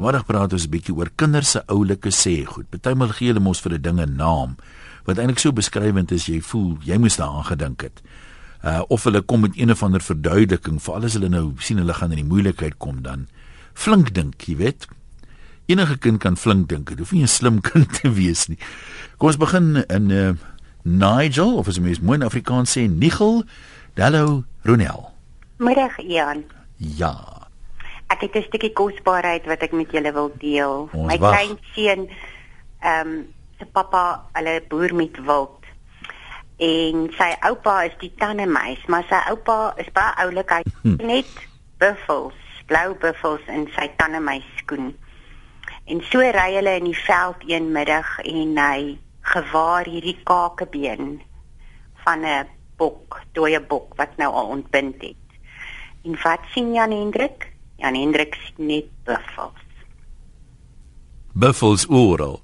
Vandag praat ons 'n bietjie oor kinders se oulike sê goed. Partymal gee hulle mos vir 'n ding 'n naam wat eintlik so beskrywend is jy voel jy moes daaraan gedink het. Uh of hulle kom met een of ander verduideliking vir alles hulle nou sien hulle gaan in die moeilikheid kom dan flink dink, jy weet. Enige kind kan flink dink. Dit hoef nie 'n slim kind te wees nie. Kom ons begin in uh Nigel of as jy mens mooi in Afrikaans sê Nigel. Hallo Ronel. Middag Ian. Ja. Ek het 'n stukkie kosbaarheid wat ek met julle wil deel. Ons My wag. klein seun ehm um, se pappa, hulle boer met wild. En sy oupa is die tannemeis, maar sy oupa is baie oulik. Hy Hm. net buffels, blou buffels in sy tannemeis skoen. En so ry hulle in die veld een middag en hy gewaar hierdie kakebeen van 'n bok, dooie bok wat nou al ontbind het. En wat sien Jan Hendrik? Jan Hendrik sien net buffels. Buffels oral.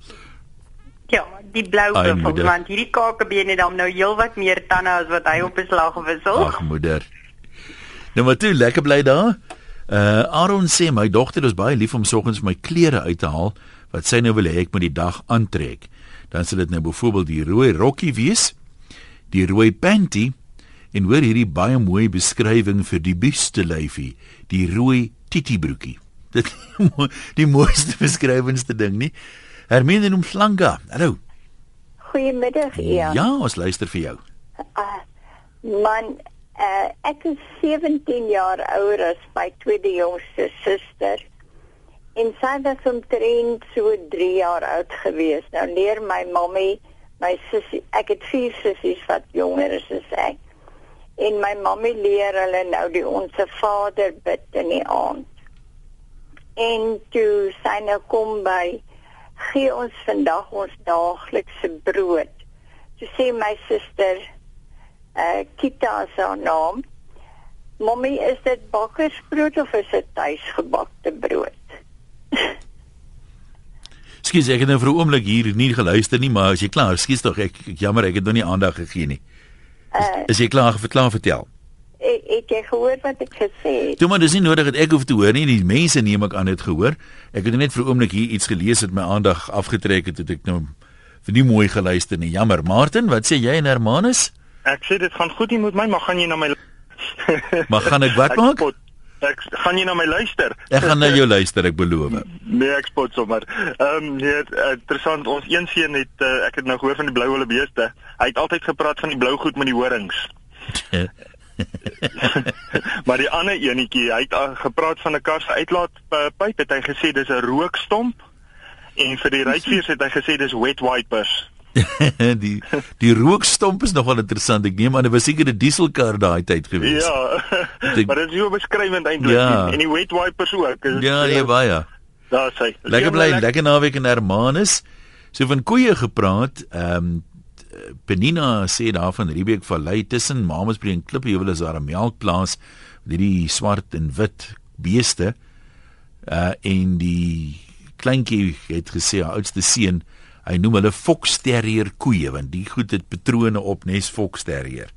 Ja, die blou buffels want hierdie kakebeen het dan nou heelwat meer tande as wat hy op 'n slag wissel. Ag moeder. Nou maar toe lekker bly daar. Uh Aaron sê my dogter is baie lief om soggens my klere uit te haal wat sy nou wil hê ek moet die dag aantrek. Dan sal dit nou byvoorbeeld die rooi rokkie wees, die rooi panty en hoor hierdie baie mooi beskrywing vir die buste lyfie, die rooi titibroekie. Dit die mooiste beskrywendste ding nie. Hermine noem Flanga. Hallo. Goeiemiddag, Ian. Ja, ons luister vir jou. Uh, man, uh, ek is 17 jaar ouer as my tweede jongste suster. En sy was omtrent so 3 jaar oud gewees. Nou leer my mammie, my sussie, ek het vier sissies wat jonger is as ek. En my mammie leer hulle nou die onsse Vader bid in die aand. En toe sy nou kom by gee ons vandag ons daaglikse brood. Toe sê my suster, uh Kita haar naam. Mommy, is dit bakkersbrood of is dit tuisgebakte brood? Skus, ek het nou vir 'n oomblik hier nie geluister nie, maar as jy klaar, skus tog, ek, ek jammer, ek het nog nie aandag gegee nie. Uh Is jy klaar verklaar vertel? ek, ek gehoor wat ek gesê het. Toe maar dis nie nodig dat ek hoef te hoor nie, die mense neem ek aan het gehoor. Ek het net vir 'n oomblik hier iets gelees het my aandag afgetrek het, het ek nou vir nie mooi geluister nie. Jammer. Martin, wat sê jy en Hermanus? Ek sê dit gaan goed hier met my, maar gaan jy na my Maar gaan ek wat Ek maak? spot. Ek gaan jy na my luister. Ek gaan na jou luister, ek beloof. Nee, ek spot sommer. Ehm um, nee, eh, interessant. Ons een seun het uh, ek het nou gehoor van die blou hulle beeste. Hy het altyd gepraat van die blou goed met die horings. maar die ander enetjie, hy het uh, gepraat van 'n kar se uitlaatpyp, het hy gesê dis 'n rookstomp. En vir die ruitveers het hy gesê dis wet wipers. die die rookstomp is nogal interessant. Ek neem aan dit was seker 'n dieselkar daai tyd gewees. Ja. Ek- maar dit is so beskrywend eintlik. Ja. En die wet wipers ook. Is- Ja, nee, baie. Daar sê. Lekker bly, lekker naweek in Hermanus. So van koeie gepraat, ehm um, Penina sê daar van Riebeek Vallei tussen Mamasbury en Klippehuwel is daar 'n melkplaas met hierdie swart en wit beeste. Uh en die kleintjie het gesê haar oudste seun, hy noem hulle Fox Terrier koeie want die goed het patrone op nes Fox Terrier.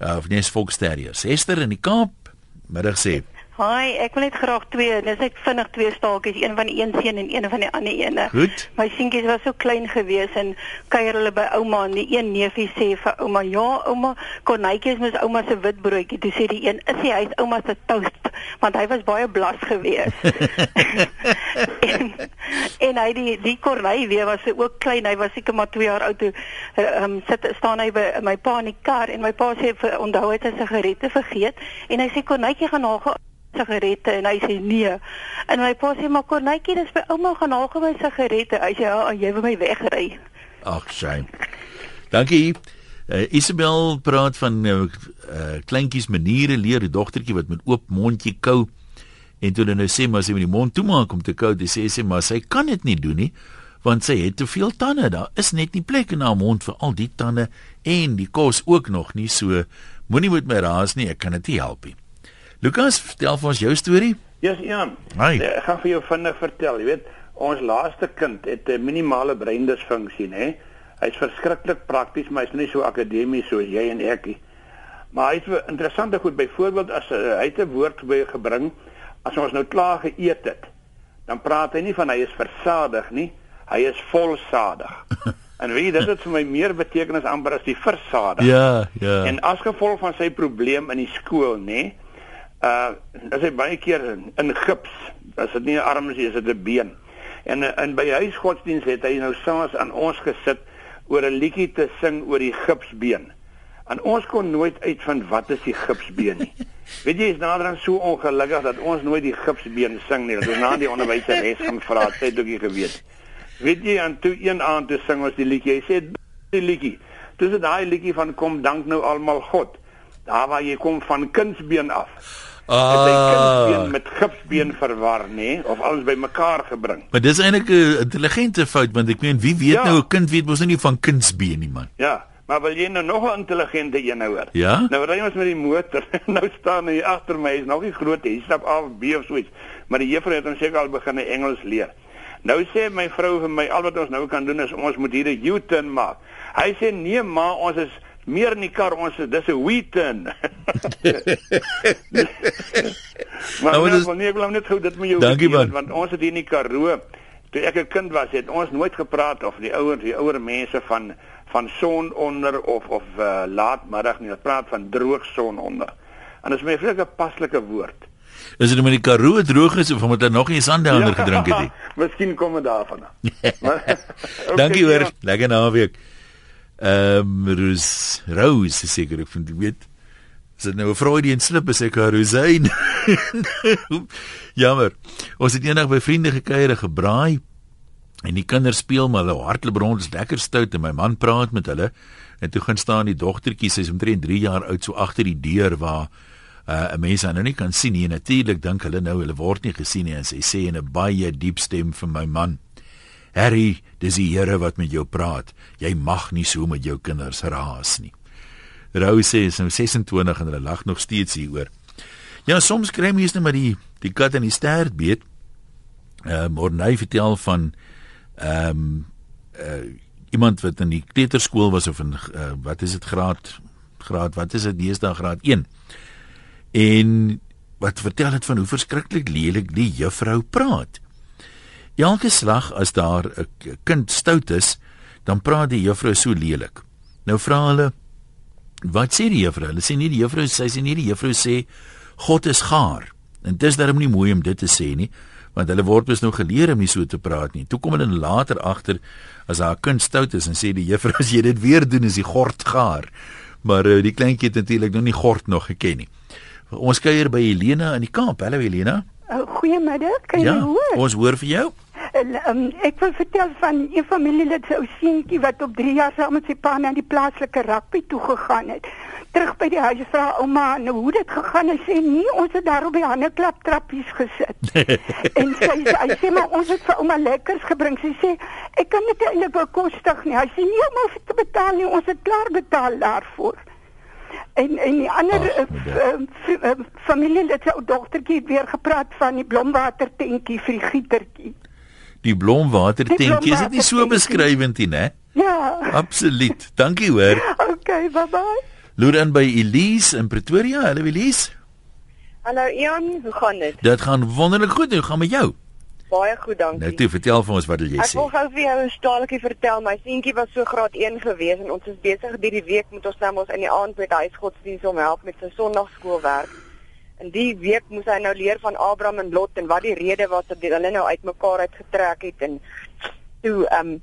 Uh, of nes Fox Terrier. Esther in die Kaap middag sê Haai, ek wil net graag twee, dis net vinnig twee staaltjies, een van die een seun en een van die ander ene. Goed. My seentjies was so klein gewees en kuier hulle by ouma en die een neefie sê vir ouma, "Ja, ouma, kornetjies is ouma se witbroodjie." Toe sê die een, "Is hy hy's ouma se toast?" Want hy was baie blas gewees. en, en hy die die kornei weer was ook klein, hy was seker maar 2 jaar oud toe ehm um, sit staan hy by my pa in die kar en my pa sê vir onthou hy het sy sigarette vergeet en hy sê kornetjie gaan haal sigarette en hy sê nee. En my pa sê maar Kornetjie, dis by ouma gaan haal my sigarette. Hy sê ja, jy wil my wegry. Ag, shame. Dankie. Uh, Isabel praat van uh, uh, kleintjies maniere leer, die dogtertjie wat met oop mondjie kou. En toe hulle nou sê maar sy moet die mond toemaak om te kou, dis sê sy maar sy kan dit nie doen nie want sy het te veel tande. Daar is net nie plek in haar mond vir al die tande en die kos ook nog nie. So moenie met my raas nie, ek kan dit nie help nie. Lukas, vertel vir ons jou storie. Ja, yes, Jan. Hi. Nee, Ek gaan vir jou vinnig vertel. Jy weet, ons laaste kind het 'n minimale breindisfunksie, hè. Hy's verskriklik prakties, maar hy's nie so akademies soos jy en ek nie. Maar hy's 'n interessante goed. Byvoorbeeld as uh, hy het 'n woord by gebring as ons nou klaar geëet het, dan praat hy nie van hy is versadig nie, hy is volsadig. en weet jy dit het vir my meer betekenis amper as die versadig. Ja, ja. En as gevolg van sy probleem in die skool, nê, uh as hy baie keer in, in gips, as dit nie 'n arm is, is dit 'n been. En in by huisgodsdienst het hy nou saans aan ons gesit oor 'n liedjie te sing oor die gipsbeen. En ons kon nooit uitvind wat is die gipsbeen nie. Weet jy, is nader aan so ongelukkig dat ons nooit die gipsbeen sing nie. Dat ons na die onderwyseres gaan vra, het hy ook nie geweet. Weet jy, aan toe een aand te sing was die liedjie. Hy sê die liedjie. Dis daai liedjie van kom dank nou almal God. Daar waar jy kom van kindsbeen af. Ah. Het hy kindsbeen met gipsbeen verwar, nê, of alles bymekaar gebring. Maar dis eintlik 'n intelligente fout want ek meen wie weet ja. nou 'n kind weet mos nou nie van kindsbeen nie man. Ja. Maar wil jy nou nog 'n intelligente een nou hoor? Ja. Nou ry ons met die motor. nou staan hy agter my. Hy's nog nie groot nie. Hy stap af B of so iets. Maar die juffrou het hom seker al begin Engels leer. Nou sê my vrou vir my al wat ons nou kan doen is ons moet hier 'n U-turn maak. Hy sê nee ma, ons is meer in die kar, ons is dis 'n we-turn. maar nou, is... nee, ek wil net gou dit met jou Dankie, weet, want ons het hier in die Karoo toe ek 'n kind was, het ons nooit gepraat of die ouer die ouer mense van van son onder of of uh, laatmiddag nie, ons praat van droog son onder. En dit is my vreeslike paslike woord. Is dit omdat die Karoo droog is of omdat hy nog nie sandhouder ja, gedrink het nie? Miskien kom dit daarvan. okay, Dankie hoor. Ja. Lekker naweek. Ehm um, Rose Rose seker ek vind weet. Is dit nou 'n Freudian slip as ek Rosein? Jammer. Ons het eendag by vriende gekuier gebraai en die kinders speel maar hulle hardloop rond, is lekker stout en my man praat met hulle en toe gaan staan die dogtertjie, sy's omtrent 3 jaar oud, so agter die deur waar uh, 'n mens nou nie kan sien nie. Natuurlik dink hulle nou hulle word nie gesien nie en sy sê in 'n baie diep stem vir my man: "Harry, dis die Here wat met jou praat. Jy mag nie so met jou kinders raas nie." Rou sê is 26 en hulle lag nog steeds hieroor. Ja, soms kry mens net maar die die kat in die stert beet. Uh, Morney vertel van ehm um, uh, iemand wat in die kleuterskool was of in uh, wat is dit graad graad wat is dit deesdae graad 1 en wat vertel dit van hoe verskriklik lelik die juffrou praat. Elke slag as daar 'n kind stout is, dan praat die juffrou so lelik. Nou vra hulle wat sê die juffrou? Hulle sê nie die juffrou sê sy nie die juffrou sê God is gaar. En dit is darem nie mooi om dit te sê nie, want hulle word mos nou geleer om nie so te praat nie. Toe kom hulle later agter as haar kind stout is en sê die juffrou as jy dit weer doen is die gord gaar. Maar uh, die kleintjie het natuurlik nog nie gord nog geken nie. Ons kuier by Helena in die Kaap. Hallo Helena. Oh, Goeiemiddag. Kan ja, jy hoor? Ons hoor vir jou. En, um, ek wil vertel van 'n familielid se ou seentjie wat op 3 jaar saam met sy pa na die plaaslike rugby toe gegaan het. Terug by die huis vra ouma nou hoe dit gegaan het. Sy sê nee, ons het daar op die hande klap trappies gesit. en sy sê hy sê maar ons het vir ouma lekkers gebring. Sy sê ek kan dit eintlik bekostig nie. Hy sê nee, ouma hoef te betaal nie. Ons het klaar betaal daarvoor. En en die ander uh, familie het sy dogtertjie weer gepraat van die blomwater tentjie vir die gietertjie. Die blomwater tentjie is dit nie so beskrywend nie, né? Ja. Absoluut. Dankie hoor. Okay, bye bye. Loer aan by Elise in Pretoria. Hallo Elise. Hallo Ian, hoe gaan dit? Dit gaan wonderlik goed. Hoe gaan met jou? Baie goed, dankie. Nou toe, vertel vir ons wat jy ek sê. Ek wil gou vir jou 'n staaltjie vertel. My seentjie was so graad 1 gewees en ons is besig hierdie week met ons nou ons in die aand met huisgodsdienst om help met sy sonndagskoolwerk. En die week moes hy nou leer van Abraham en Lot en wat die rede was dat hulle nou uitmekaar uitgetrek het en toe ehm um,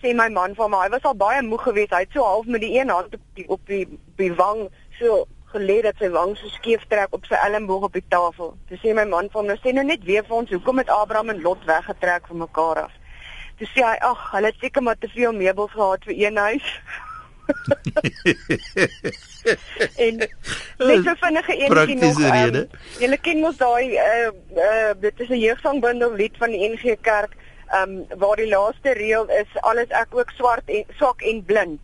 sê my man van my, hy was al baie moeg geweest. Hy het so half met die een hand op die op die, die wang so gelê dat sy wang so skeef trek op sy elmboog op die tafel. Toe sê my man vir hom, nou sê nou net weer vir ons, hoekom het Abraham en Lot weggetrek van mekaar af? Toe sê hy, ag, hulle het seker maar te veel meubels gehad vir een huis. en net so vinnige enetjie nog. Um, Julle ken mos daai uh, uh, dit is 'n jeugsangbundel lied van die NG Kerk, um, waar die laaste reël is alles ek ook swart en swak en blind.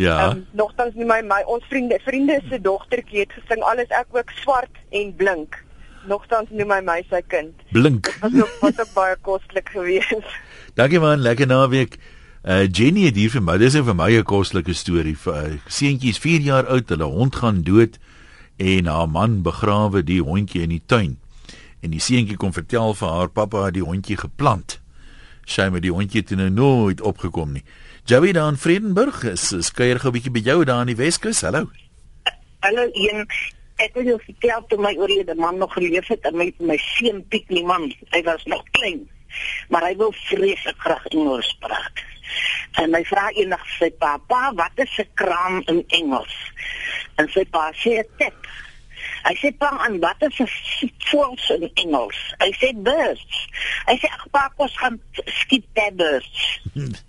Ja. Um, nogtans nie my my ons vriende vriende se dogtertjie het gesing alles ek ook swart en blink. Nogtans nie my my sy kind. Blink. Was ook was ook baie koslik geweest. Dankie man, lekker naweek. Uh Jenny het hier vir my, dis vir my 'n kostelike storie. Uh, Seentjie is 4 jaar oud, hulle hond gaan dood en haar man begrawe die hondjie in die tuin. En die seentjie kom vertel vir haar pappa het die hondjie geplant. Sy met die hondjie het nou nooit opgekom nie. Joey daar in Vredenburg is skuier gou 'n bietjie by jou daar in die Weskus. Hallo. Hallo een ek het jou vertel toe my oorlede man nog geleef het en my my seun Piet nie man, hy was nog klein. Maar hy wil vreeslik graag Engels praat. En my vra eendag sy pappa, wat is 'n kraam in Engels? En sy pa sê 'n tip. Hy sê pa aan wat is 'n voëls in Engels? Hy sê birds. Hy sê ag pa, ons gaan skiet te birds.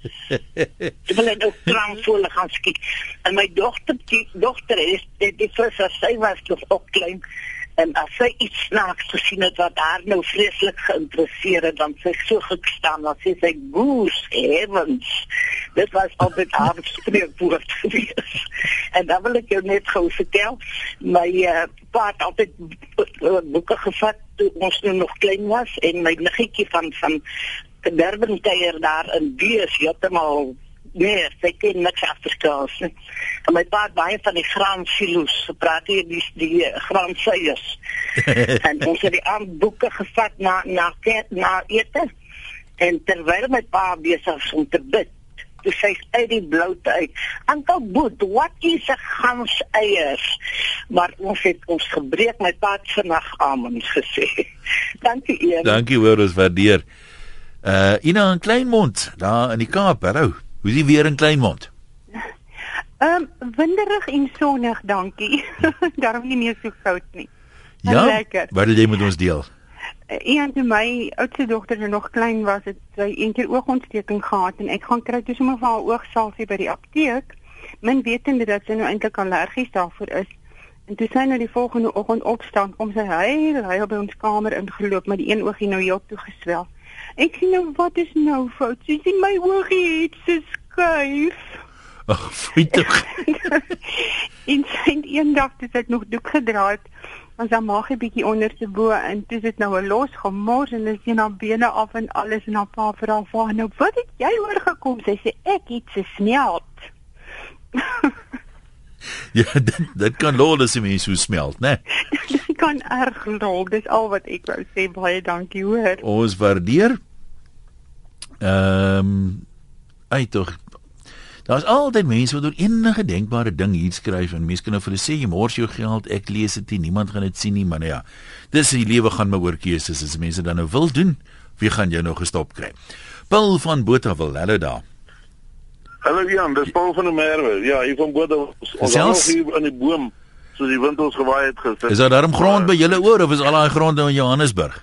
Ek wil net kraam voel gaan skiet. En my dogter, die dogter is die, die firste sy was nog ook klein en as sy iets snaaks gesien het wat haar nou vreeslik geïnteresseer het dan sy so gestaan dan sê sy goose heavens dit was altyd haar spreekwoord gewees. En dan wil ek jou net gou vertel my uh, pa het altyd boeke gevat toe ons nou nog klein was en my niggetjie van van Durban kuier daar in Bees heeltemal Nee, sy ken niks Afrikaans nie. En my pa het baie van die graansilo's gepraat hier die die graanseiers. en ons het die aanboeke gevat na na na ete. En terwyl my pa besig was om te bid, toe sê hy uit die bloute uit, "Uncle Boet, what is a granseiers?" Maar ons het ons gebreek my pa het vannag amen gesê. Dankie een. Dankie hoor, ons waardeer. Uh Ina in Kleinmond, daar in die Kaap, hallo. Hoe is die weer in Kleinmond? Ehm um, winderig en sonnig, dankie. Daarom nie meer so koud nie. En Ja. Lekker. Wat wil jy met ons deel? Een van my oudste dogter wat nog klein was, het sy een keer oogontsteking gehad en ek gaan kry toe sommer vir haar oogsalfie by die apteek. Min wetende dat sy nou eintlik allergies daarvoor is. En toe sy nou die volgende oggend opstaan, kom sy huil, hy het by ons kamer ingeloop met die een oogie nou heel toe geswel. Ek sê nou wat is nou fout? Sy sê my oogie het so skuif. Ag, tog. en sy eendag het nog doek gedra het, was haar maag 'n bietjie onderste bo en toe is dit nou 'n los gemors en sy na bene af en alles en haar pa vra vir haar nou wat het jy oorgekom? Sy sê ek het se smelt. ja, dit, dit kan lol as jy mens so smelt, né? Dit kan erg lol, dis al wat ek wou sê. Baie dankie hoor. Ons waardeer. Ehm um, ai tog. Daar's altyd mense wat oor enige denkbare ding hier skryf en mense kan nou vir hulle sê jy mors jou geld, ek lees dit nie, niemand gaan dit sien nie, maar nou ja. Dis die lewe gaan maar oor keuses. As mense dan nou wil doen, wie gaan jou nou gestop kry? Paul van Botawil, hallo daar. Hallo Jan, dis Paul van der Merwe. Ja, hier van Botha. Ons hang nog hier in die boom soos die wind ons gewaai het gister. Is daar darm grond by julle oor of is al daai grond nou in Johannesburg?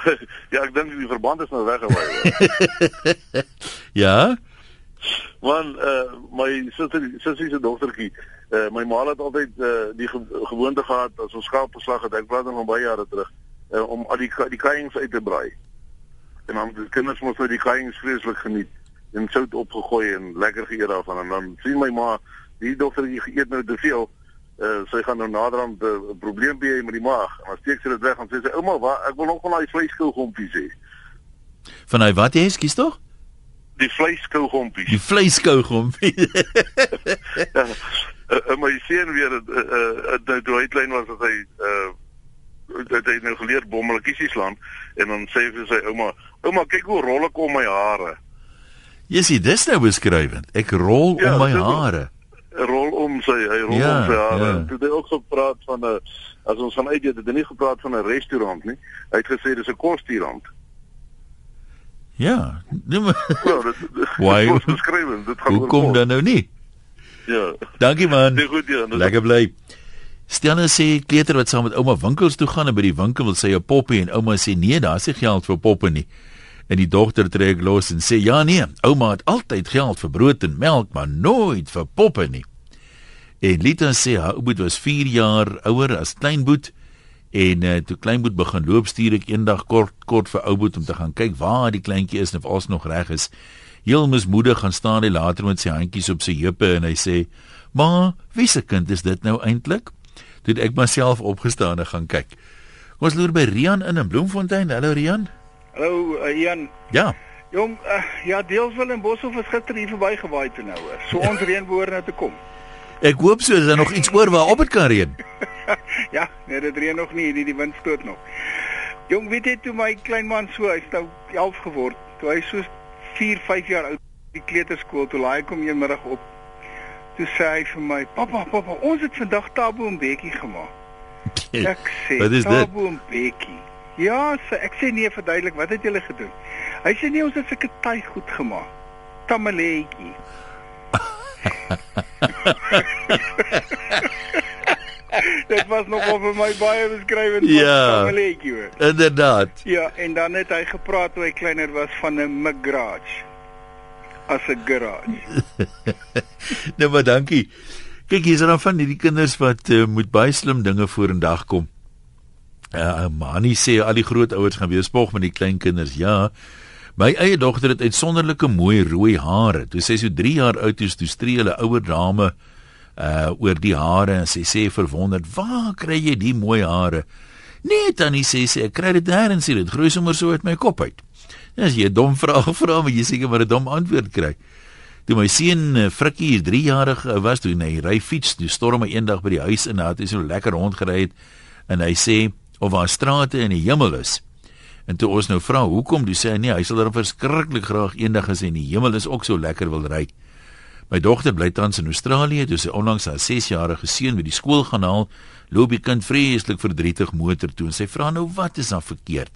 ja, ek dink die verband is nou weggewaai. ja? Want uh my suster sussie se dogtertjie, uh my ma het altyd uh die ge gewoonte gehad as ons skaap beslag het, ek praat van baie jare terug, uh, om al die die kaiings uit te braai. En dan die kinders moes nou die kaiings vreeslik geniet en sout opgegooi en lekker geëet daarvan en dan sien my ma die dogtertjie geëet nou te veel. Uh, sy gaan nou naderhand 'n uh, probleempie hê met die maag. En dan steek sy dit weg en sê sy ouma, wa, ek wil nog van daai vleiskougompies hê. Van hy wat jy skies tog? Die vleiskougompies. Die vleiskougompie. ja, uh, my seun weer uh, uh, uh, toe hy klein was dat hy uh dat hy nou geleer bommeltjies slaan en dan sê hy vir sy ouma, ouma kyk hoe rol ek om my hare. Jy sien dis nou beskrywend. Ek rol Ja, om my dit hare. Rol om sy hy rol Ja, om sy hare. ja. Toe het hy ook gepraat van 'n as ons gaan uit eet, het hy nie gepraat van 'n restaurant nie. Hy het gesê dis 'n kosrestaurant. Ja. Nee, maar Ja, dit dit Why? is beskrywend. Dit gaan oor hoekom kos. dan nou nie? Ja. Dankie man. Nee, goed, ja, dis- Lekker bly. Stella sê kleuter wat saam met ouma winkels toe gaan en by die winkel wil sy 'n poppie en ouma sê nee, daar's nie geld vir poppe nie. En die dogter trek los en sê ja nee, ouma het altyd geld vir brood en melk, maar nooit vir poppe nie. En Lita sê haar ouboet was 4 jaar ouer as kleinboet en uh, toe kleinboet begin loop stuur ek eendag kort kort vir ouboet om te gaan kyk waar die kleintjie is en of alles nog reg is. Heel mismoedig gaan staan hy later met sy handjies op sy heupe en hy sê: "Ma, wie se kind is dit nou eintlik?" Toe ek myself opgestaan en gaan kyk. Kom ons loer by Rian in in Bloemfontein. Hallo Rian. Hallo uh, Jan. Ja. Jong, uh, ja, Deelswil en Boshoff is gister hier verbygewaai toe nou hoor. So ons reën behoort nou te kom. Ek hoop so is daar nog iets oor waar op dit kan reën. ja, nee, dit reën nog nie, die die wind stoot nog. Jong, weet jy toe my klein man so, hy's nou 11 geword. Toe hy so 4, 5 jaar oud die kleuterskool toe laai kom een middag op. Toe sê hy vir my: "Pappa, pappa, ons het vandag en bekkie gemaak." Ek sê: Wat is dit? "Taboe en bekkie." Ja, sê ek sê nee, verduidelik, wat het julle gedoen? Hy sê nee, ons het sulke taai goed gemaak. Tamaletjie. Dit was nog vir my baie beskrywend Ja. tamaletjie hoor. Inderdaad. Ja, en dan het hy gepraat toe hy kleiner was van 'n garage. As 'n garage. nou maar dankie. Kyk, hier's dan van hierdie kinders wat uh, moet baie slim dinge vorendag kom. Uh, Mani sê al die grootouers gaan weer spog met die klein kinders. Ja. My eie dogter het uitsonderlike mooi rooi hare. Toe sy so 3 jaar oud is, toe stree hulle ouer dame uh oor die hare en sy sê verwonderd, "Waar kry jy die mooi hare?" Nee, tannie sê sy, "Ek kry dit nêrens hier, dit groei sommer so uit my kop uit." Dis 'n dom vraag vra, maar jy seker maar 'n dom antwoord kry. Toe my seun eh, Frikkie 3 jarig eh, was toe hy ry fiets, toe storm hy eendag by die huis in, het hy so lekker rondgery het en hy sê of daar strate in die hemel is. En toe ons nou vra hoekom, toe sê hy nee, hy sal dan verskriklik graag eendag as hy in die hemel is ook so lekker wil ry. My dogter bly tans in Australië, toe sy onlangs haar 6-jarige seun by die skool gaan haal, loop die kind vreeslik verdrietig motor toe en sy vra nou wat is dan verkeerd?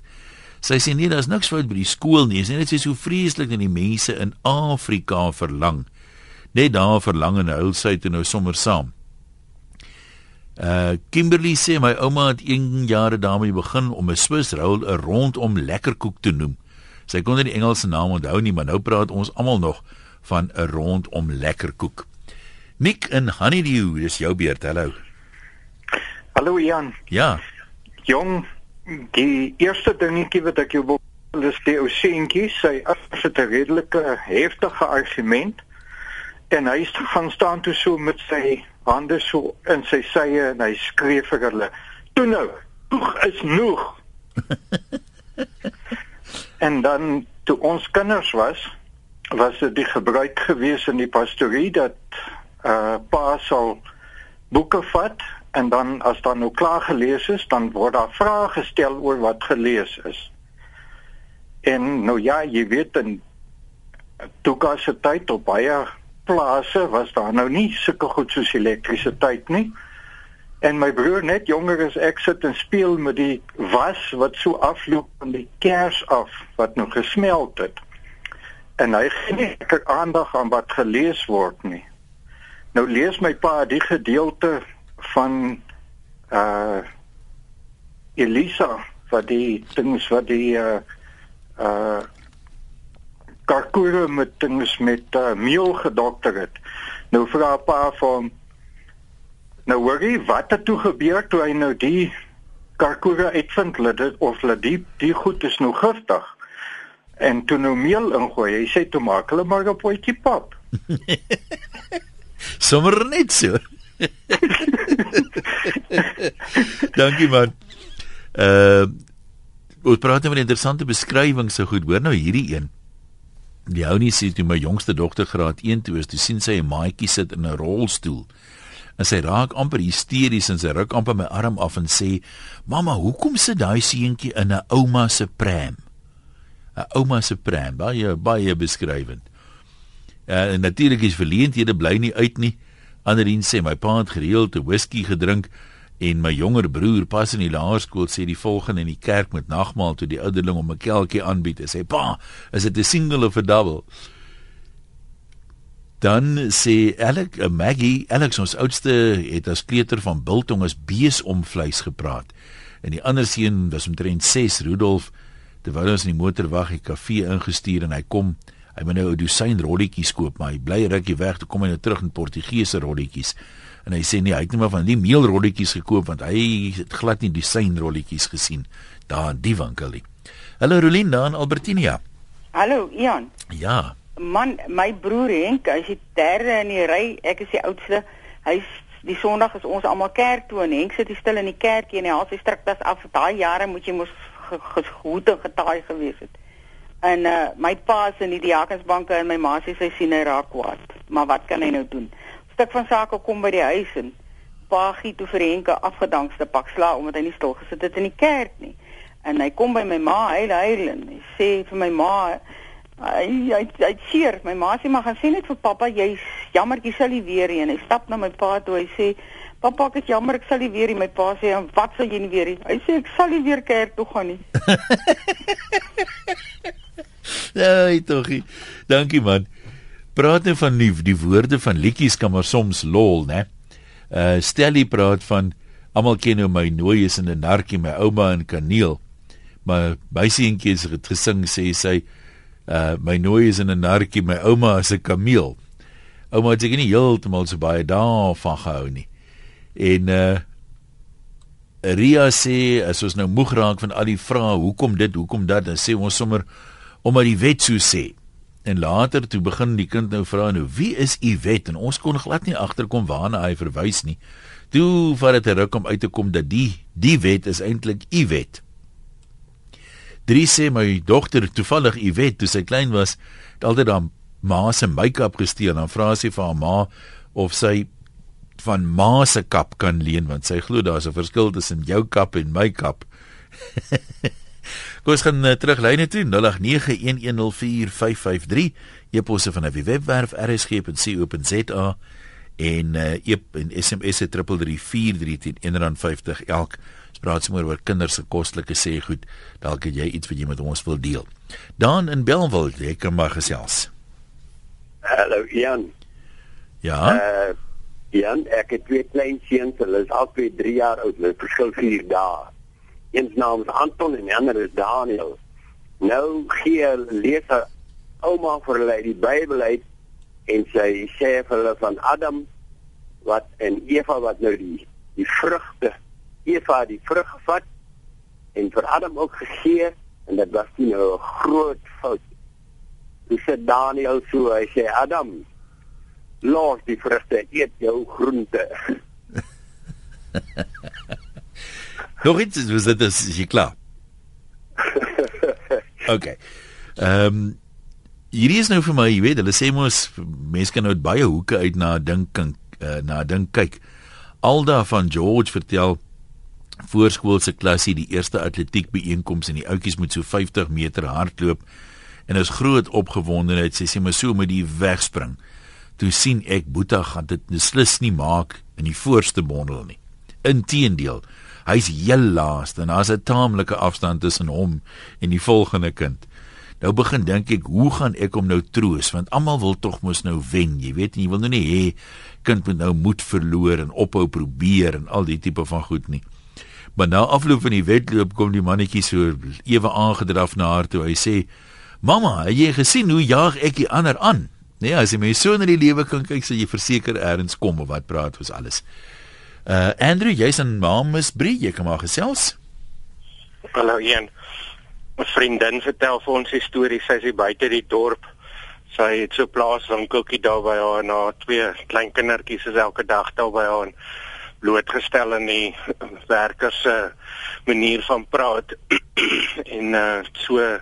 Sy sê nee, daar's niks fout by die skool nie, sy net sê so vreeslik dat die mense in Afrika verlang. Net daar verlang en huil sy toe nou sommer saam. Uh Kimberly sê my ouma het 1 jaar daarmee begin om 'n Swiss roll 'n rondom lekker koek te noem. Sy kon nie die Engelse naam onthou nie, maar nou praat ons almal nog van 'n rondom lekker koek. Nick en Honeydew, dis jou beurt. Hallo. Hallo Jan. Ja. Jong, die eerste dingetjie wat ek jou wil is die ou seentjie, sy het 'n redelike heftige argument en hy is gaan staan toe so met sy hande so in sy sye en hy skree vir hulle: "Toe nou, genoeg is genoeg." en dan toe ons kinders was, was dit die gebruik gewees in die pastorie dat uh pa sal boeke vat en dan as dan nou klaar gelees is, dan word daar vrae gestel oor wat gelees is. En nou ja, jy weet in Tuka se tyd op baie plase was daar nou nie sulke goed soos elektrisiteit nie. En my broer net jonger as ek sit en speel met die was wat so afloop van die kers af wat nou gesmelt het. En hy gee nie lekker aandag aan wat gelees word nie. Nou lees my pa die gedeelte van uh Elisa wat die dings wat die uh uh karkoere met dings met uh, meel gedokter het. Nou vra pa vir hom nou hoorie wat het toe gebeur toe hy nou die karkoere uitvind dat of dat die die goed is nou giftig. En toe nou meel ingooi, hy sê toe maak hulle maar 'n potjie pap. Sommer net so. Dankie man. Uh ons praat oor 'n interessante beskrywing so goed. Hoor nou hierdie een. Die ou nie sê toe my jongste dogter graad 1 toe is, toe sien sy 'n maatjie sit in 'n rolstoel. En sy raak amper hysteries en sy ruk amper my arm af en sê: "Mamma, hoekom sit daai seentjie in 'n ouma se pram?" 'n Ouma se pram, baie baie beskrywend. Uh, en natuurlik is verleenthede bly nie uit nie. Anderin sê my pa het gereeld 'n whisky gedrink en my jonger broer pas in die laerskool sê die volgende in die kerk met nagmaal toe die ouderling om 'n kelkie aanbied. Hy sê: "Pa, is dit 'n single of 'n double?" Dan sê Alec, uh, Maggie, Alex ons oudste het as kleuter van biltong as bees om vleis gepraat. En die ander seun was omtrent 6, Rudolf, terwyl ons in die motor wag, het kafee ingestuur en hy kom Hy moet nou 'n dosyn rolletjies koop, maar hy bly rukkie weg toe kom hy nou terug in Portugese rolletjies. En hy sê nee, hy het net maar van die meelrolletjies gekoop want hy het glad nie dosyn rolletjies gesien daar in die winkel nie. Hallo Rolinda in Albertinia. Hallo Ian. Ja. Man, my broer Henk, hy's die derde in die ry. Ek is die oudste. Hy's die Sondag is ons almal kerk toe en Henk sit hier stil in die kerkie en hy haal sy striktas af. Daai jare moet jy mos gehoed en getaai gewees het. En uh my pa is in die diakensbanke en my ma sê sy sien hy raak kwaad. Maar wat kan hy nou doen? Stuk van sake kom by die huis en pa gee toe vir Henke afgedankste pak sla omdat hy nie stil gesit het in die kerk nie. En hy kom by my ma, hy huil en hy sê vir my ma hy hy hy seer. My ma sê maar gaan sê net vir pappa jy's jammer jy sal nie weer nie. En hy stap na my pa toe hy sê Pappa, ek is jammer, ek sal nie weer nie. My pa sê, "En wat sal jy nie weer nie?" Hy sê, "Ek sal nie weer kerk toe gaan nie." Ja, togie. Dankie man. Praat net van die die woorde van liedjies kan maar soms lol, né? Uh Stelly praat van almal ken nou my nooi is in 'n narkie my ouma in kaneel. Maar my seentjie het gesing sê sy uh my nooi is in 'n narkie my ouma is 'n kameel. Ouma het nie heeltemal so baie daarvan gehou nie. En uh Ria sê as ons nou moeg raak van al die vrae, hoekom dit, hoekom dat, dan sê ons sommer omdat die wet so sê. En later toe begin die kind nou vra nou wie is u wet en ons kon glad nie agterkom waarna hy verwys nie. Toe vat dit 'n ruk om uit te kom dat die die wet is eintlik u wet. Drie sê my dogter toevallig u wet toe sy klein was, het altyd aan ma se make-up gesteel en dan vra sy vir haar ma of sy van ma se kap kan leen want sy glo daar's 'n verskil tussen jou kap en my kap. Kom ons gaan uh, terug lyne toe 0891104553 eposse van die webwerf rsg.co.za en uh, ep en SMS se 3343 elk. Spraak sommer oor kinders se kostelike sê goed dalk het jy iets wat jy met ons wil deel. Dan in Belwel jy kan maar gesels. Hallo Jan Ja? Uh, Jan ek het twee klein seuns hulle is albei 3 jaar oud hulle verskil 4 dae Eens naam is Anton en die ander is Daniel. Nou gee lees ouma vir hulle die Bybel uit en sy sê vir hulle van Adam wat en Eva wat nou die die vrugte Eva die vrug gevat en vir Adam ook gegee en dit was nie nou 'n groot fout. Dis sê Daniel so hy sê Adam los die vrugte eet jou groente. Nog iets, was dit is jy klaar? OK. Ehm um, hierdie is nou vir my, jy weet, hulle sê mos mense kan nou baie hoeke uit na dink uh, na dink kyk. Alda van George vertel voorskoolse klasie die eerste atletiek byeenkoms en die ouetjies moet so 50 meter hardloop en is groot opgewondenheid sê sy maar so met die wegspring. Toe sien ek Boeta gaan dit beslis nie maak in die voorste bondel nie. Inteendeel, Hy's heel laaste en daar's 'n taamlike afstand tussen hom en die volgende kind. Nou begin dink ek, hoe gaan ek hom nou troos want almal wil tog mos nou wen, jy weet, jy wil nou nie hê kind moet nou moed verloor en ophou probeer en al die tipe van goed nie. Maar na afloop van die wedloop kom die mannetjie so ewe aangedraf na haar toe. Hy sê: "Mamma, het jy gesien hoe jaag ek die ander aan?" Nee, as jy my so in die lewe kan kyk, sal jy verseker eers kom of wat praat ons alles. Uh Andrew, jy's in Mamas Brie, jy kom maar gesels. Hallo Ian. 'n Vriendin vertel vir ons 'n storie, sy is buite die dorp. Sy het so plaaswinkeltjie daar by haar haar twee klein kindertjies is elke dag daar by haar blootgestel aan die werkers se manier van praat en uh so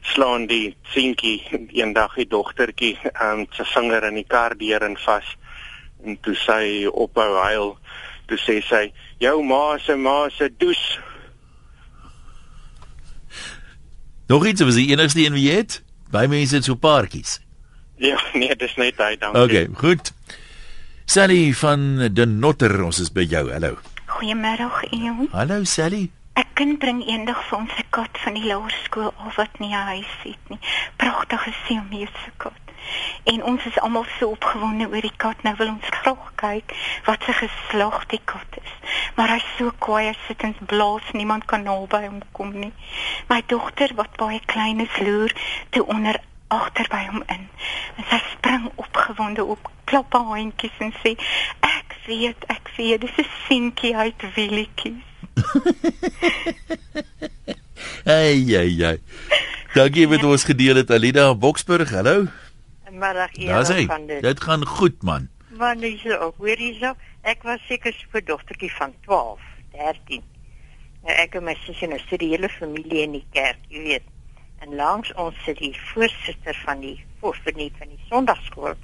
slaan die seentjie eendag die dogtertjie aan um, sy vinger in die kar deur en vas en toe sy ophou huil toe sê sy jou ma se ma se does Nog iets was die enigste een wie jy het? By mense het so paartjies. Ja, nee, dis net hy, dankie. Okay, goed. Sally van De Notter, ons is by jou. Hallo. Goeiemôre, Ian. Hallo Sally. Ek kind bring eendag vir ons 'n kat van die laerskool af wat nie 'n huis het nie. Pragtige siamese kat. En ons is almal so opgewonde oor die kat. Nou wil ons graag kyk wat se geslag die kat is. Maar hy's so kwaai, sit en blaas, niemand kan naby hom kom nie. My dogter wat baie klein is, loer toe onder agter by hom in. En sy spring opgewonde op, klop haar handjies en sê: "Ek weet, ek weet, dis 'n seentjie uit Willietjies." Ai ai ai. Dankie vir ons gedeel het Alida Boksburg. Hallo middag eers van dit. Dit gaan goed man. Maar so, ook weer hierso. Ek was seker so 'n dogtertjie van 12, 13. Nou ek en my sussie en ons die hele familie in die kerk, jy weet. En langs ons sit die voorsitter van die voorsitter van die Sondagskool,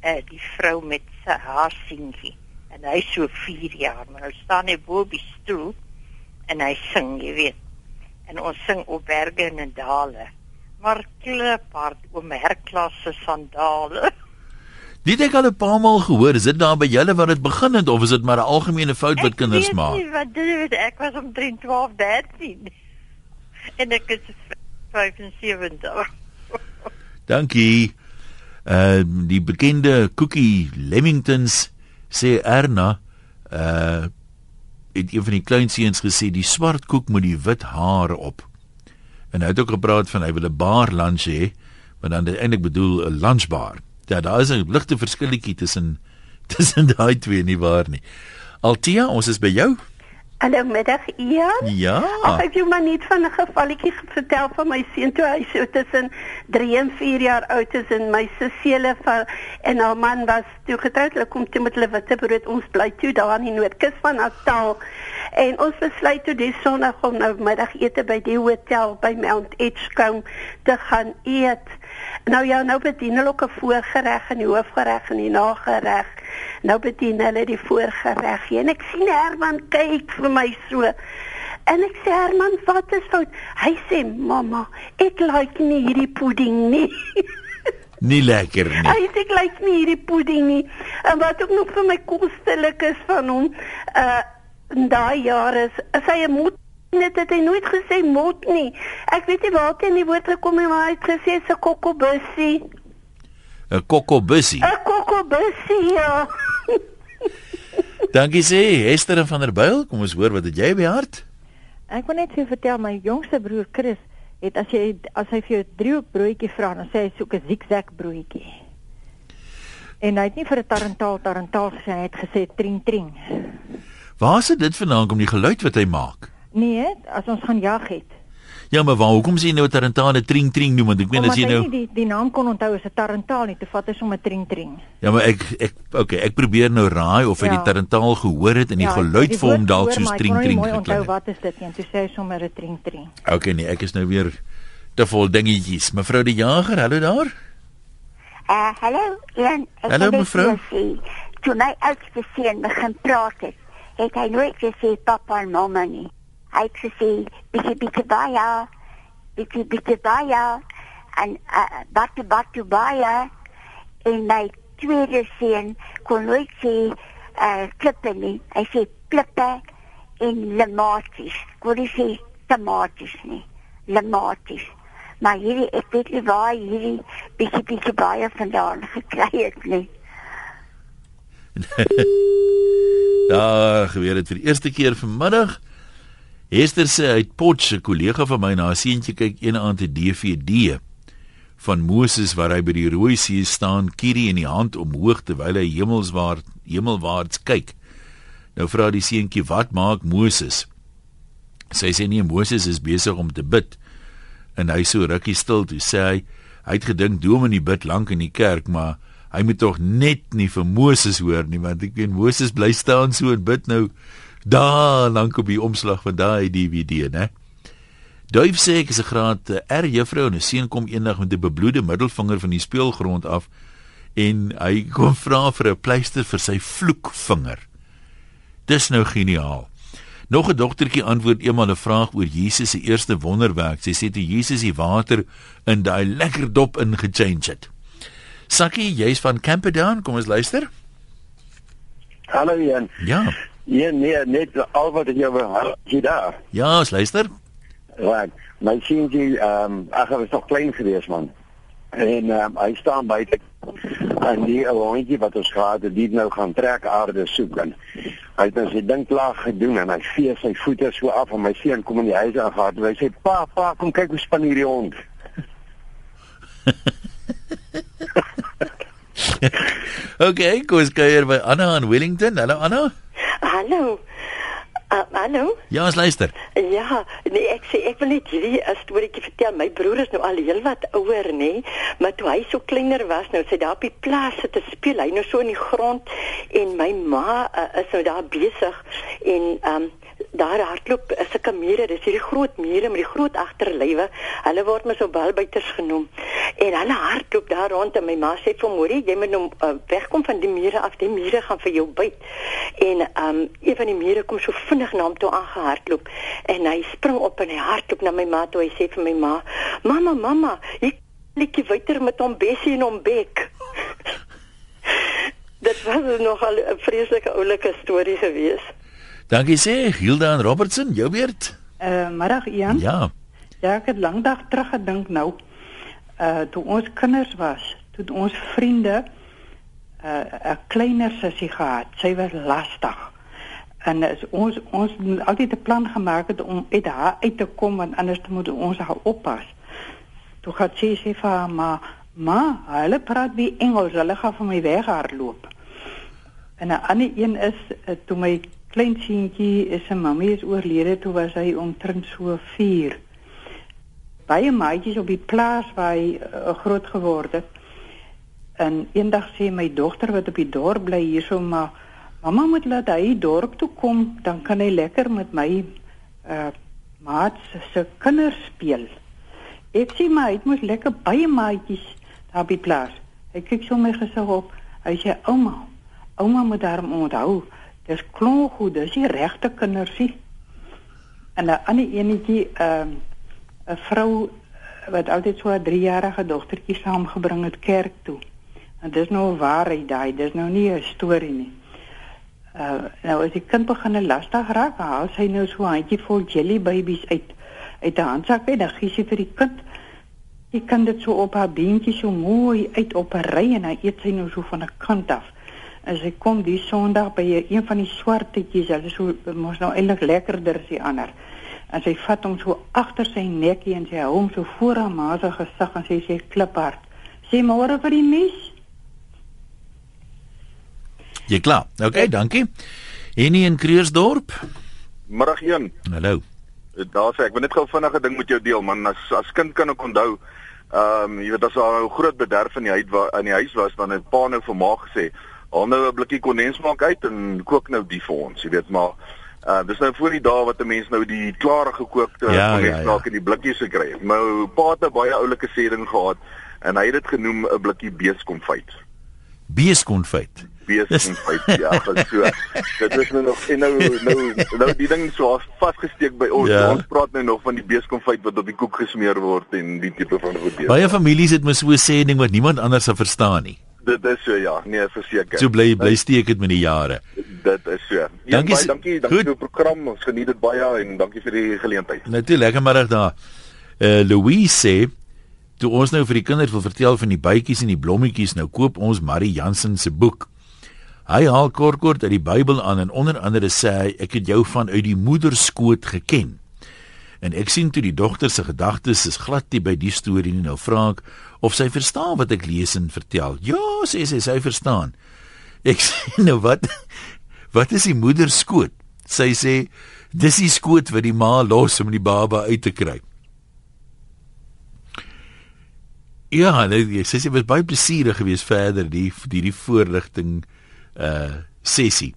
eh uh, die vrou met sy haar seentjie. En hy so 4 jaar, maar hy staan net bo op die stoel en hy sing, jy weet. en ons sing op berge en in dale. Maar kliphard oom Herklas se sandale. Dit ek al 'n paar maal gehoor, is dit daar by julle waar dit begin het of is dit maar 'n algemene fout wat kinders maak? Ek weet nie wat dit is, ek was om 12, 13. En ek is 75. Dankie. Uh die bekende Cookie Lemingtons sê Erna uh het een van die kleinseuns gesê die swart koek moet die wit hare op. En hy het ook gepraat van hy wil 'n bar lunch hê, maar dan eintlik bedoel 'n lunchbar. Ja, daar is 'n ligte verskilletjie tussen tussen daai twee nie waar nie. Altia, ons is by jou. Hallo middag Ian. Ja. Ag, ek wil maar net van 'n gevalletjie vertel van my seun toe hy so tussen 3 en 4 jaar oud is en my susseele van en haar man was toe getroud. Hulle kom toe met hulle witbrood. Ons bly toe daar in die Noordkus van Natal. En ons besluit toe die Sondag om nou middagete by die hotel by Mount Edgecombe te gaan eet. Nou ja, nou bedien hulle ook 'n voorgereg en die hoofgereg en die nagereg. Nou bedien hulle die voorgereg. En ek sien Herman kyk vir my so. En ek sê Herman, wat is fout? Hy sê, "Mamma, ek like nie hierdie pudding nie." Nie lekker nie. Hy sê ek like nie hierdie pudding nie. En wat ook nog vir my kostelik is van hom, uh in daai jare is, is hy 'n moed net het hy nooit gesê mot nie. Ek weet nie waar dit in die woord gekom het maar hy het gesê se kokobussie. 'n Kokobussie. 'n Kokobussie. Ja. Dankie sê Esther van der Byl, kom ons hoor wat het jy by hart? Ek wil net vir vertel my jongste broer Chris het as jy as hy vir jou 'n driehoek broodjie vra, dan sê hy soek 'n zigzag broodjie. En hy het nie vir 'n tarantaal tarantaal gesê, hy het gesê tring tring. Waar is dit vandaan kom die geluid wat hy maak? Nee, as ons gaan jag het. Ja, maar waar hoekom sê jy nou tarantale tring tring noem want ek meen as jy nou die die naam kon onthou as 'n tarantaal nie, te vat hy sommer tring tring. Ja, maar ek ek okay, ek probeer nou raai of hy Ja. die tarantaal gehoor het en die Ja, geluid vir hom dalk soos ek tring nie tring geklink onthou het. wat is dit nie, en toe sê hy sommer 'n tring tring. Okay nee, ek is nou weer te vol dingetjies. Mevrou die Jager, hallo daar. Uh, hallo, Jan. Ek Hallo, mevrou. Toe my oudste seun begin praat het, het hy nooit gesê pappa en mamma nie. Hy het gesê bietjie bietjie baie, bietjie bietjie baie en uh, batu batu baie en my tweede seun kon nooit sê uh, klippe nie. Hy sê klippe en lematies. Kon nie sê tomaties nie. Lematies. Maar hierdie ek weet nie waar hy hierdie bietjie bietjie baie vandaan gekry het nie. Daar gebeur dit vir die eerste keer vanmiddag. Hester sê hy het Potch, 'n kollega van my, na 'n seentjie kyk een aand 'n DVD van Moses waar hy by die Rooi See staan, kierie in die hand omhoog terwyl hy hemelswaarts hemelwaarts kyk. Nou vra die seentjie, "Wat maak Moses?" Sy sê nee, Moses is besig om te bid. En hy so rukkie stil toe sê hy, hy het gedink Dominee bid lank in die kerk, maar hy moet tog net nie vir Moses hoor nie, want ek weet Moses bly staan so en bid nou daar lank op die omslag van daai DVD, né? Duif sê ek is 'n graad eh, R juffrou en 'n seun kom eendag met 'n bebloede middelvinger van die speelgrond af en hy kom vra vir 'n pleister vir sy vloekvinger. Dis nou geniaal. Nog 'n dogtertjie antwoord eendag 'n vraag oor Jesus se eerste wonderwerk. Sy sê toe Jesus die water in daai lekker dop ingechange het. Sakkie, jy's van Camperdown, kom ons luister. Hallo Jan. Ja. Ja, nee, net al wat ek jou wil jy daar. Ja, ons luister. Right. My seentjie, ehm um, ag hy was nog klein gewees man. En ehm um, hy staan buite en die ou hondjie wat ons gehad het, die nou gaan trek aarde soek en hy het nou sy ding klaar gedoen en hy vee sy voete so af en my seun kom in die huis aangaan en hy sê pa pa kom kyk hoe span hierdie hond. okay, kom ons kuier by Anna in Wellington. Hallo Anna. Hallo. Uh, hallo. Ja, ons luister. Ja, nee, ek sê ek wil net hierdie 'n storieetjie vertel. My broer is nou al heelwat ouer, nê, maar toe hy so kleiner was, nou sy daar op die plaas sit te speel, hy nou so in die grond en my ma uh, is nou daar besig en ehm um, daar hardloop sulke mure, dis hierdie groot mure met die groot agterlywe. Hulle word mos so balbuiters genoem. En hulle hardloop daar rond en my ma sê vir Morie, jy moet nou uh, wegkom van die mure af. Die mure gaan vir jou byt. En um een van die mure kom so vinnig na hom toe aangehardloop en hy spring op en hy hardloop na my ma toe. Hy sê vir my ma: "Mamma, mamma, hier likkie wyter met hom Bessie en hom Bek." Dit was nogal 'n vreeslike oulike storie geweest. Dankie sê Hilda en Robertson, jou beurt. Uh, middag Ian. Ja. Ja, ek het lankdag terug gedink nou. Uh toe ons kinders was, toe ons vriende uh 'n kleiner sussie gehad. Sy was lastig. En is ons ons het altyd 'n plan gemaak het om uit haar uit te kom want anders moet ons haar oppas. Toe gaan sy sê vir haar ma, ma, hulle praat wie Engels, hulle gaan van my weg hardloop. En 'n ander een is toe my klein seentjie is 'n mammie is oorlede toe was hy omtrent so 4 baie maatjies op die plaas waar hy uh, groot geword het. En eendag sê my dogter wat op die dorp bly hierso maar mamma moet laat hy dorp toe kom, dan kan hy lekker met my uh maats se kinders speel. Ek sê maar hy moet lekker baie maatjies daar die plaas. Hy kyk so my gesig op. Hy sê ouma, ouma moet daar onthou. Dis klonk goed, dis die regte kindersie. En 'n ander enetjie ehm uh, 'n vrou wat altyd so 'n 3-jarige dogtertjie saamgebring het kerk toe. En dis nou waarheid daai, dis nou nie 'n storie nie. Uh nou as die kind begin lastig raak, haal sy nou so 'n handjie vol jelly babies uit uit 'n handsak en dan gee sy vir die kind. Die kind dit so op haar beentjie so mooi uit op 'n ry en hy eet sy nou so van 'n kant af. As hy kom die Sondag by een van die swartetjies, hulle so mos nou eintlik lekkerder as die ander en sy vat hom so agter sy nekkie en sy hou hom so voor haar ma se gesig en sy sê kliphard sê môre vir die mes Jy klaar. OK, ja. dankie. Enie in Kreersdorp. Middag 1. Hallo. Daar sê ek wil net gou vinnige ding met jou deel man as as kind kan ek onthou ehm um, jy weet as daar 'n groot bederf in die huis waar in die huis was dan het pa nou vir ma gesê haal nou 'n blikkie kondensmelk uit en kook nou die vir ons jy weet maar Uh dis nou voor die dae wat 'n mens nou die klare gekookte ja, kondensaat ja, ja. in die blikkies gekry het. My pa het 'n baie oulike sêding gehad en hy het dit genoem 'n blikkie beeskonfyt. Beeskonfyt. Beeskonfyt. ja, so. Dit is nou nog en nou nou nou die ding so vasgesteek by ons. Ja. Ons praat nou nog van die beeskonfyt wat op die koek gesmeer word en die tipe van goed. Baie families het mos so 'n sêding wat niemand anders sal verstaan nie. Dit is so ja, nee, verseker. So bly bly steek dit met die jare. Dit is so. Ja, dankie, baie, dankie, dankie vir die program. Ons geniet dit baie en dankie vir die geleentheid. Natuurlik, lekker middag daar. Eh uh, Louise sê toe ons nou vir die kinders wil vertel van die bytjies en die blommetjies, nou koop ons Marie Jansen se boek. Hy haal kort kort uit die Bybel aan en onder andere sê hy ek het jou van uit die moederskoot geken. En ek sien toe die dogter se gedagtes is glad nie by die storie nie. Nou vra ek of sy verstaan wat ek lees en vertel. Ja, sê sy, sy verstaan. Ek sê nou wat wat is die moeder skoot? Sy sê dis die skoot wat die ma los om die baba uit te kry. Ja, nee, sy sê dit was baie plesierig geweest verder die die die voorligting uh sessie.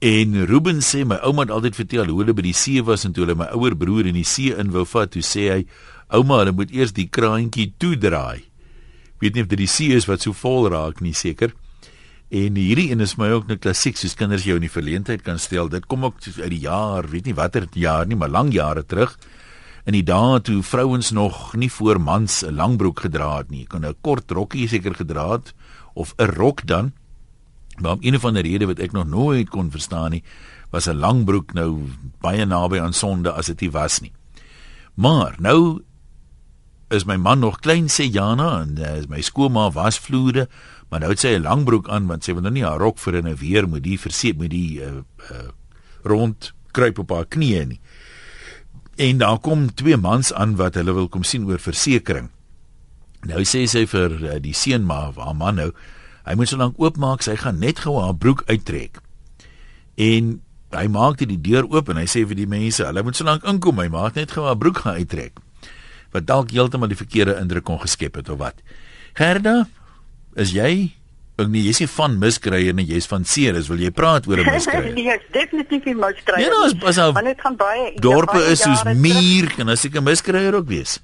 En Ruben sê my ouma het altyd vertel hoe hulle by die see was en toe hulle my ouer broer in die see in wou vat, toe sê hy ouma, hulle moet eers die kraantjie toedraai. Weet nie of dit die see is wat so vol raak nie seker. En hierdie een is my ook 'n klassiek, soos kinders jou in die verleentheid kan stel. Dit kom ook uit die jaar, weet nie watter jaar nie, maar lang jare terug. In die dae toe vrouens nog nie voor mans 'n langbroek gedra het nie, kon 'n kort rokkie seker gedra het of 'n rok dan Maar om een van die redes wat ek nog nooit kon verstaan nie, was 'n lang broek nou baie naby aan sonde as dit nie was nie. Maar nou is my man nog klein sê Jana en uh, my skoolma was vloere, maar nou het sy 'n lang broek aan want sy wil nou nie haar rok vir 'n weer moet die verseep met die uh, uh, rond kruip op haar knieë nie. En daar kom twee mans aan wat hulle wil kom sien oor versekerings. Nou sê sy vir uh, die seun maar haar man nou Hy moet so lank oopmaak, sy gaan net gou haar broek uittrek. En hy maak dit die deur oop en hy sê vir die mense, hulle moet so lank inkom, hy maak net gou haar broek gaan uittrek. Wat dalk heeltemal die verkeerde indruk kon geskep het of wat. Gerda, is jy Ek nee, jy's nie van miskryer nie, jy's van seeres. Wil jy praat oor 'n miskryer? nee, ek definitief nie miskryer. Ja, nou, as as maar dit gaan baie dorpe is soos muur en as ek 'n miskryer ook wees.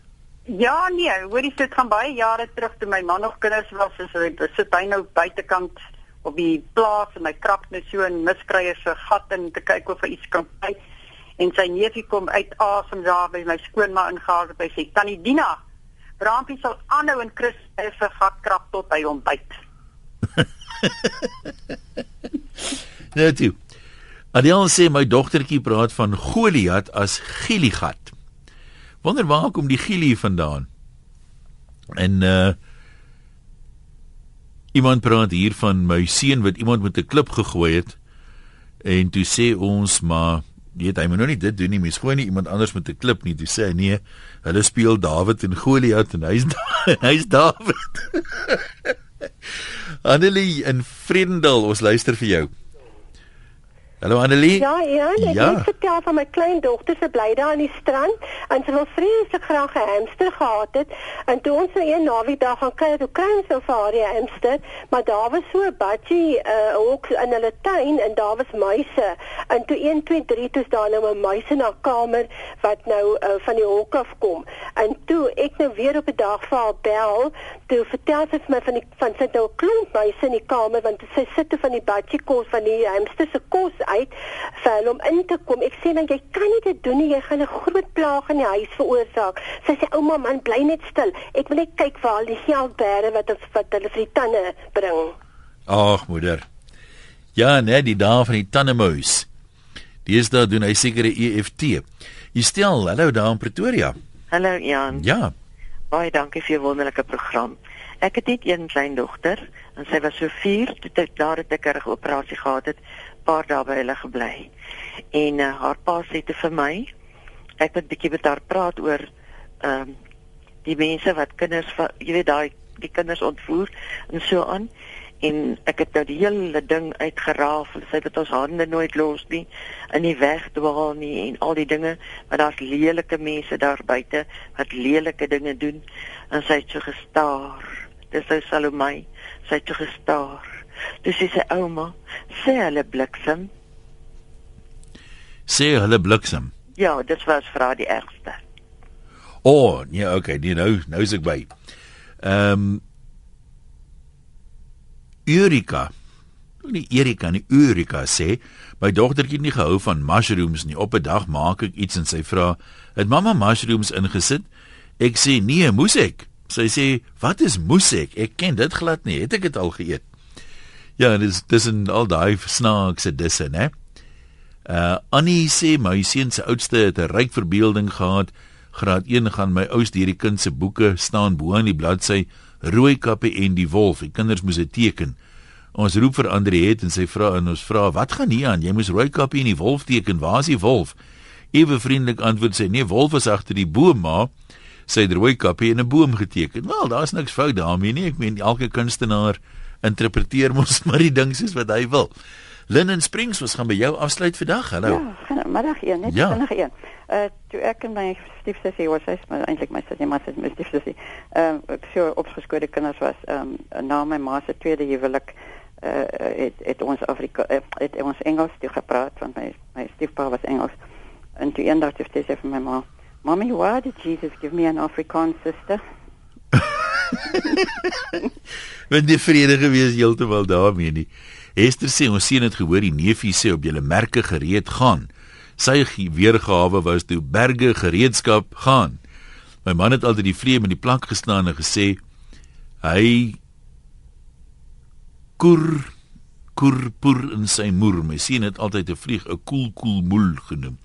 Ja nee, hoorie dit gaan baie jare terug toe my man nog kinders was, is hy sit hy nou buitekant op die plaas en hy krap net so 'n miskryer se gat in te kyk of hy iets kan kry. En sy neefie kom uit asem daar by my skoonma ingehaal en sê tannie Dina, Brampie sal aanhou en Chris se gat krap tot hy ontbyt. nou toe. Adel sê my dogtertjie praat van Goliat as Giligat. Wonder waar kom die Gilie vandaan? En uh iemand praat hier van my seun wat iemand met 'n klip gegooi het en toe sê ons maar weet hy moet nou nie dit doen nie, mens gooi nie iemand anders met 'n klip nie. Toe sê hy nee, hulle speel Dawid en Goliat en hy's hy's Dawid. Annelie in Vredendal, ons luister vir jou. Hallo Annelie. Ja, ja, ek ja. het vertel van my kleindogter se bly daar aan die strand en sy wil vreeslik graag 'n hamster gehad het en toe ons nou een naweek daar gaan kyk, toe kry ons 'n varie hamster, maar daar was so 'n budgie uh ook in hulle tuin en daar was muise. En toe 1 2 3 toe staan nou 'n muis in haar kamer wat nou uh, van die hok af kom. En toe ek nou weer op 'n dag vir haar bel, toe vertel sy vir my van die van sit nou 'n klomp muise in die kamer want sy sit te van die budgie kos van die hamster se kos uit vir hulle om in te kom. Ek sê dan jy kan nie dit doen nie. Jy gaan 'n groot plaag in die huis veroorsaak. Sy sê ouma man bly net stil. Ek wil net kyk waar al die geld bære wat ons wat hulle vir die tande bring. Ag moeder. Ja, nee, die dae van die tannemuis. Deesdae doen hy sekere EFT. Jy stel, hallo daar in Pretoria. Hallo Jan. Ja. Baie dankie vir jou wonderlike program. Ek het net een klein dogter en sy was so 4 toe ek daar 'n dikker operasie gehad het, paar dae by hulle gebly. En uh, haar pa sê te vir my, ek moet 'n bietjie met haar praat oor ehm um, die mense wat kinders jy weet daai die kinders ontvoer en so aan. En ek het nou die hele ding uitgeraaf en sy het ons hande nooit los nie in die weg dwaal nie en al die dinge, maar daar's lelike mense daar buite wat lelike dinge doen en sy het so gestaar. Dis ou Salome, sy het so gestaar. Sy sê ouma, sê hulle bliksem. Sê hulle bliksem. Ja, dit was vir haar die ergste. O, oh, nee, okay, nee, nou nou is ek by. Ehm um, Eureka. Nie Erika nie, Eureka sê, my dogtertjie het nie gehou van mushrooms nie. Op 'n dag maak ek iets en sy vra, "Het mamma mushrooms ingesit?" Ek sê, "Nee, moes ek." Sy sê, "Wat is moes ek? Ek ken dit glad nie. Het ek dit al geëet?" Ja, dis dis in al daai snaakse disse, né? Uh Annie sê my seun se oudste het 'n ryk verbeelding gehad. Graad 1 gaan my ouste hierdie kind se boeke staan bo aan die bladsy Rooi kappie en die wolf. Die kinders moes dit teken. Ons roep vir Andre het en sy vra en ons vra, "Wat gaan hier aan? Jy moes rooi kappie en die wolf teken. Waar is die wolf?" Ewe vriendelik antwoord sy, "Nee, wolf is agter die boom, maar sy het rooi kappie in 'n boom geteken." Wel, daar's niks fout daarmee nie. Ek meen elke kunstenaar interpreteer mos maar die ding soos wat hy wil. Linnen Springs, ons gaan by jou afsluit vandag. Hallo. Ja, middag een, net Ja. vinnig een. Uh toe ek en my stiefsussie was, sy's maar eintlik my sussie, maar sy's my stiefsussie. Ehm uh, ek so opgeskoorde kinders was, ehm um, na my ma se tweede huwelik uh het het ons Afrika uh, het ons Engels toe gepraat want my my stiefpa was Engels. En toe eendag het sy sê vir my ma, "Mommy, why did Jesus give me an Afrikaans sister?" Want die vrede gewees heeltemal daarmee nie. Esther sê ons sien dit gehoor die neefie sê op julle merke gereed gaan. Sy weergawe was toe berge gereedskap gaan. My man het altyd die vleem in die plank gestaan en gesê hy koer koer poer in sy moer. My sien het altyd 'n vlieg 'n koel koel moel genoem.